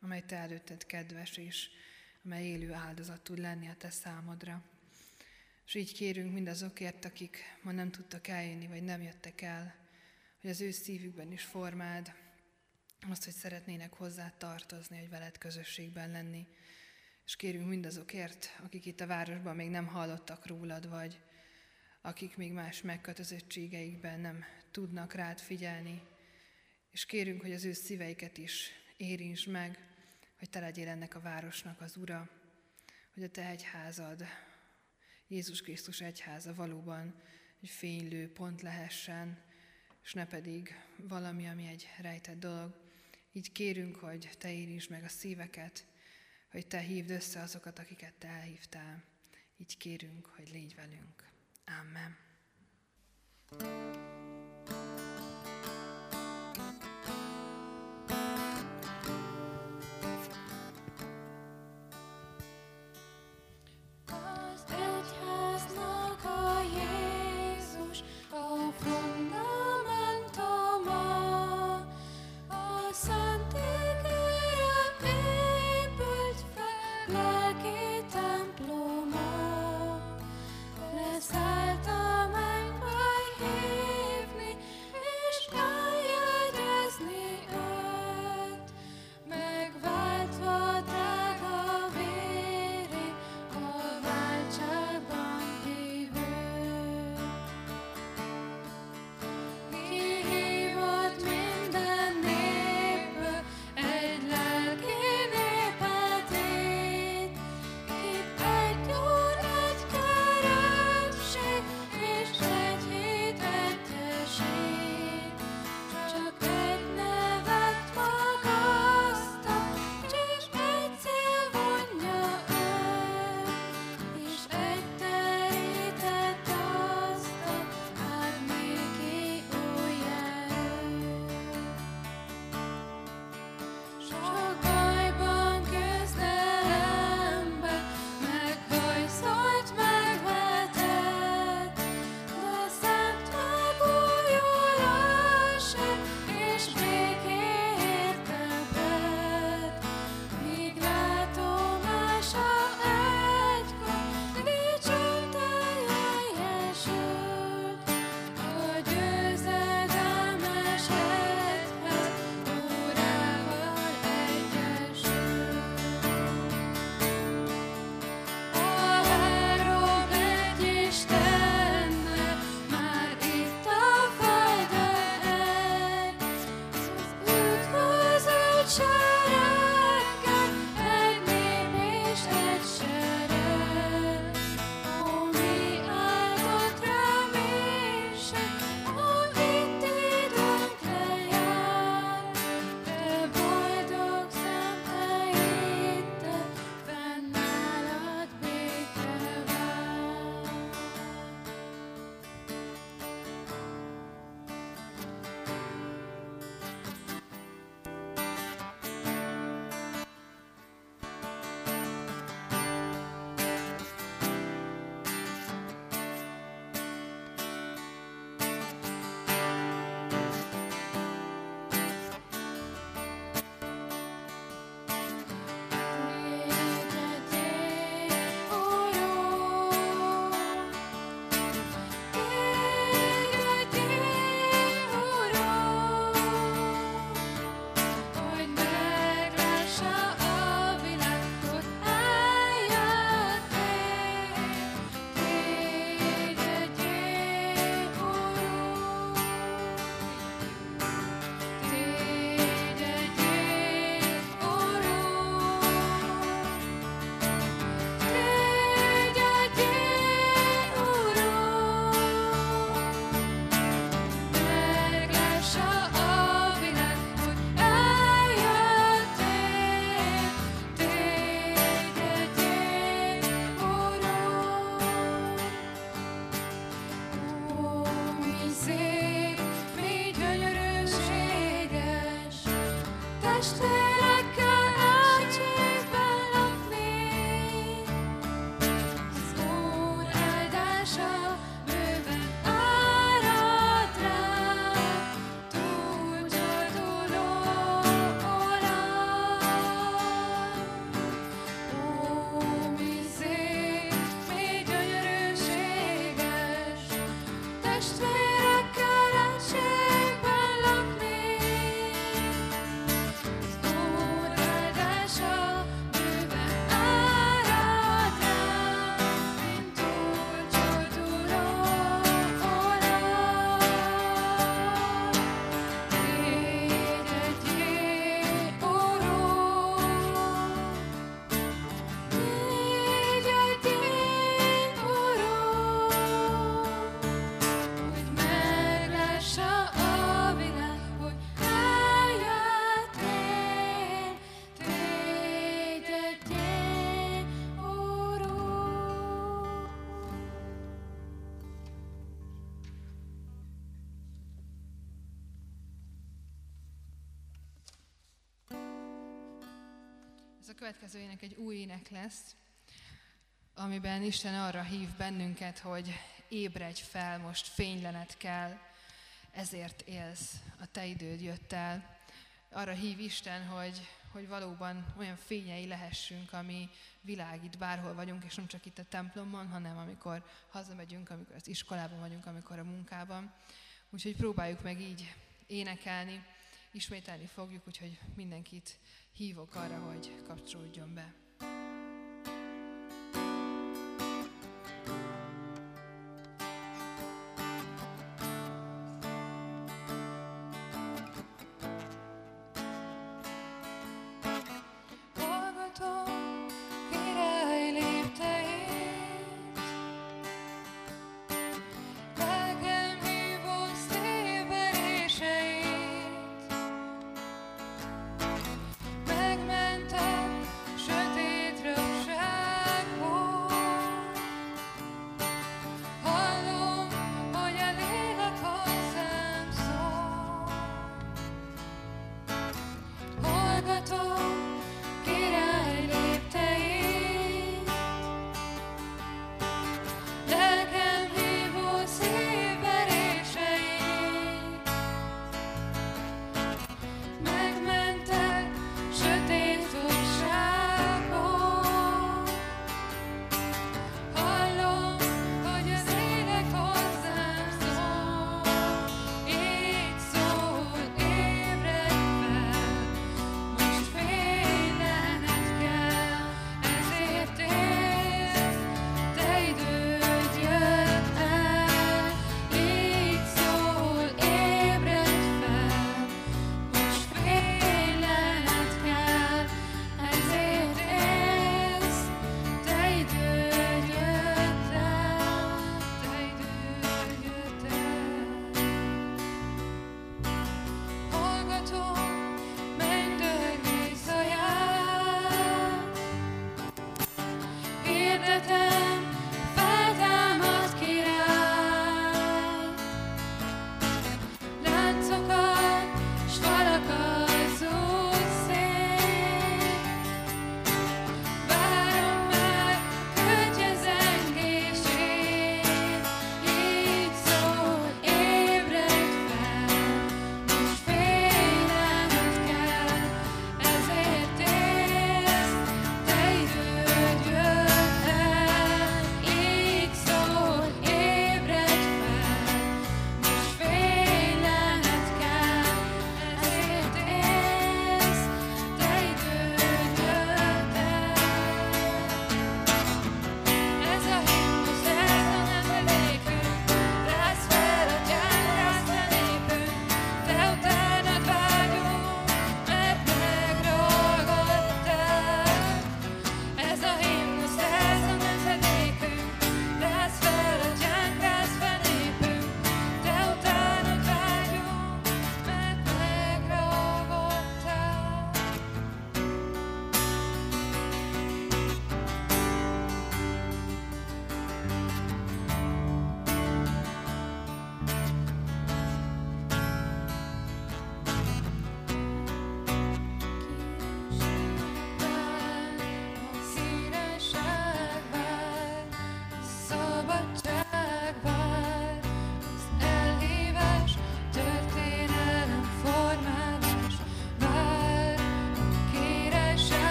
amely te előtted kedves, és amely élő áldozat tud lenni a te számodra. És így kérünk mindazokért, akik ma nem tudtak eljönni, vagy nem jöttek el, hogy az ő szívükben is formáld azt, hogy szeretnének hozzá tartozni, hogy veled közösségben lenni. És kérünk mindazokért, akik itt a városban még nem hallottak rólad, vagy akik még más megkötözöttségeikben nem tudnak rád figyelni, és kérünk, hogy az ő szíveiket is érints meg, hogy te legyél ennek a városnak az ura, hogy a te egyházad Jézus Krisztus egyháza valóban egy fénylő pont lehessen, és ne pedig valami, ami egy rejtett dolog. Így kérünk, hogy Te érintsd meg a szíveket, hogy Te hívd össze azokat, akiket Te elhívtál. Így kérünk, hogy légy velünk. Amen. Következő ének egy új ének lesz, amiben Isten arra hív bennünket, hogy ébredj fel, most fénylenet kell, ezért élsz, a te időd jött el. Arra hív Isten, hogy, hogy valóban olyan fényei lehessünk, ami világít, bárhol vagyunk, és nem csak itt a templomban, hanem amikor hazamegyünk, amikor az iskolában vagyunk, amikor a munkában. Úgyhogy próbáljuk meg így énekelni, ismételni fogjuk, úgyhogy mindenkit hívok arra, hogy kapcsolódjon be. Let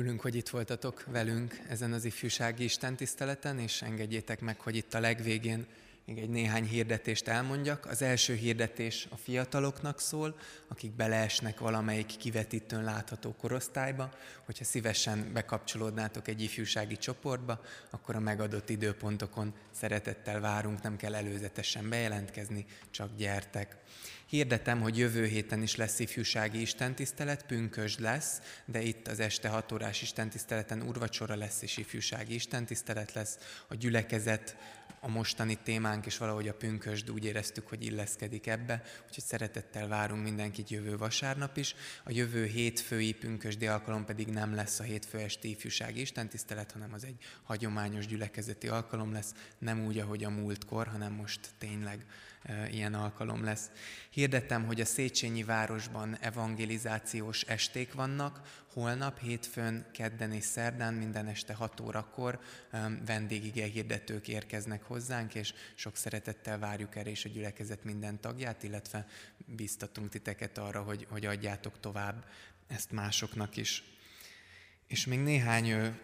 Örülünk, hogy itt voltatok velünk ezen az ifjúsági istentiszteleten és engedjétek meg, hogy itt a legvégén még egy néhány hirdetést elmondjak. Az első hirdetés a fiataloknak szól, akik beleesnek valamelyik kivetítőn látható korosztályba. Hogyha szívesen bekapcsolódnátok egy ifjúsági csoportba, akkor a megadott időpontokon szeretettel várunk, nem kell előzetesen bejelentkezni, csak gyertek. Hirdetem, hogy jövő héten is lesz ifjúsági istentisztelet, pünkösd lesz, de itt az este 6 órás istentiszteleten urvacsora lesz és ifjúsági istentisztelet lesz. A gyülekezet a mostani témánk, és valahogy a pünkösd úgy éreztük, hogy illeszkedik ebbe, úgyhogy szeretettel várunk mindenkit jövő vasárnap is. A jövő hétfői pünkösdi alkalom pedig nem lesz a hétfő esti ifjúsági istentisztelet, hanem az egy hagyományos gyülekezeti alkalom lesz, nem úgy, ahogy a múltkor, hanem most tényleg ilyen alkalom lesz. Hirdettem, hogy a Széchenyi városban evangelizációs esték vannak, holnap, hétfőn, kedden és szerdán minden este 6 órakor vendégige hirdetők érkeznek hozzánk, és sok szeretettel várjuk erre is a gyülekezet minden tagját, illetve biztatunk titeket arra, hogy, hogy adjátok tovább ezt másoknak is. És még néhány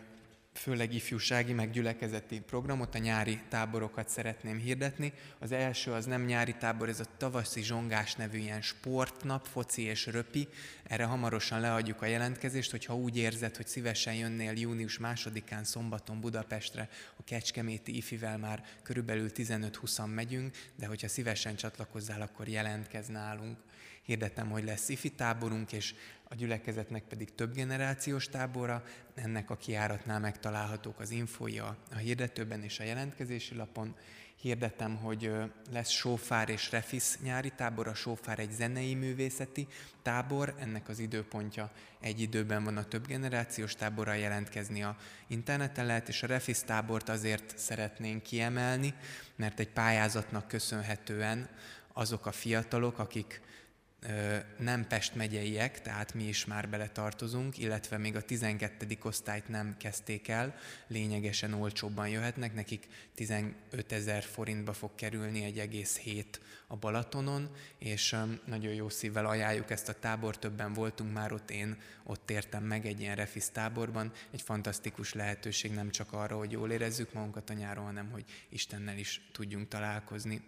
főleg ifjúsági, meg gyülekezeti programot, a nyári táborokat szeretném hirdetni. Az első az nem nyári tábor, ez a tavaszi zsongás nevű ilyen sportnap, foci és röpi. Erre hamarosan leadjuk a jelentkezést, hogyha úgy érzed, hogy szívesen jönnél június másodikán szombaton Budapestre, a Kecskeméti ifivel már körülbelül 15-20 megyünk, de hogyha szívesen csatlakozzál, akkor jelentkezz nálunk. Hirdetem, hogy lesz ifi táborunk, és a gyülekezetnek pedig több generációs tábora, ennek a kiáratnál megtalálhatók az infója a hirdetőben és a jelentkezési lapon. Hirdettem, hogy lesz Sófár és Refisz nyári tábor, a Sófár egy zenei művészeti tábor, ennek az időpontja egy időben van a több generációs táborra jelentkezni a interneten lehet, és a Refisz tábort azért szeretnénk kiemelni, mert egy pályázatnak köszönhetően azok a fiatalok, akik nem Pest megyeiek, tehát mi is már bele tartozunk, illetve még a 12. osztályt nem kezdték el, lényegesen olcsóbban jöhetnek, nekik 15 ezer forintba fog kerülni egy egész hét a Balatonon, és nagyon jó szívvel ajánljuk ezt a tábor, többen voltunk már ott, én ott értem meg egy ilyen refisz táborban, egy fantasztikus lehetőség nem csak arra, hogy jól érezzük magunkat a nyáron, hanem hogy Istennel is tudjunk találkozni.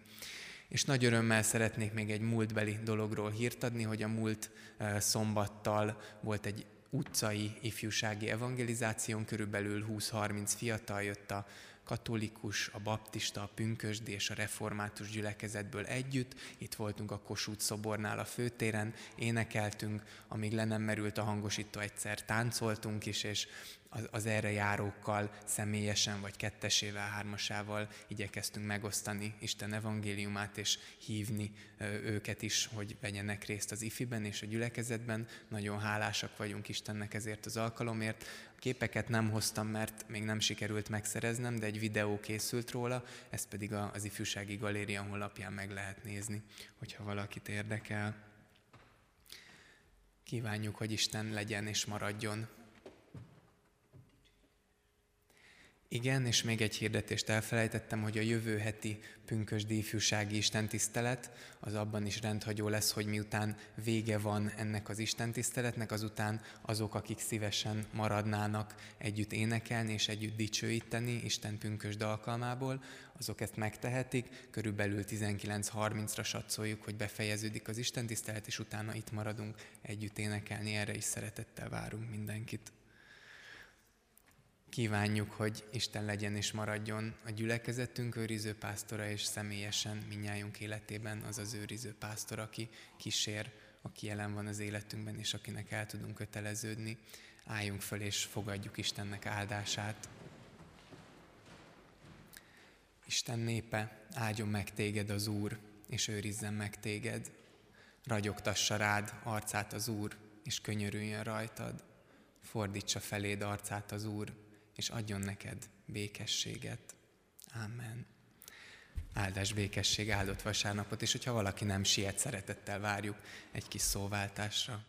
És nagy örömmel szeretnék még egy múltbeli dologról hírt adni, hogy a múlt szombattal volt egy utcai ifjúsági evangelizáción, körülbelül 20-30 fiatal jött a katolikus, a baptista, a pünkösdi és a református gyülekezetből együtt. Itt voltunk a Kossuth szobornál a főtéren, énekeltünk, amíg le nem merült a hangosító, egyszer táncoltunk is, és az, az erre járókkal személyesen, vagy kettesével, hármasával igyekeztünk megosztani Isten evangéliumát, és hívni őket is, hogy vegyenek részt az ifiben és a gyülekezetben. Nagyon hálásak vagyunk Istennek ezért az alkalomért. Képeket nem hoztam, mert még nem sikerült megszereznem, de egy videó készült róla, ezt pedig az Ifjúsági Galéria honlapján meg lehet nézni, hogyha valakit érdekel. Kívánjuk, hogy Isten legyen és maradjon Igen, és még egy hirdetést elfelejtettem, hogy a jövő heti pünkösdi ifjúsági istentisztelet, az abban is rendhagyó lesz, hogy miután vége van ennek az istentiszteletnek, azután azok, akik szívesen maradnának együtt énekelni és együtt dicsőíteni Isten pünkösd alkalmából, azok ezt megtehetik. Körülbelül 19.30-ra satszoljuk, hogy befejeződik az istentisztelet, és utána itt maradunk együtt énekelni. Erre is szeretettel várunk mindenkit. Kívánjuk, hogy Isten legyen és maradjon a gyülekezetünk őriző pásztora, és személyesen minnyájunk életében az az őriző pásztor, aki kísér, aki jelen van az életünkben, és akinek el tudunk köteleződni. Álljunk föl, és fogadjuk Istennek áldását. Isten népe, áldjon meg téged az Úr, és őrizzen meg téged. Ragyogtassa rád arcát az Úr, és könyörüljön rajtad. Fordítsa feléd arcát az Úr, és adjon neked békességet. Amen. Áldás, békesség, áldott vasárnapot, és hogyha valaki nem siet, szeretettel várjuk egy kis szóváltásra.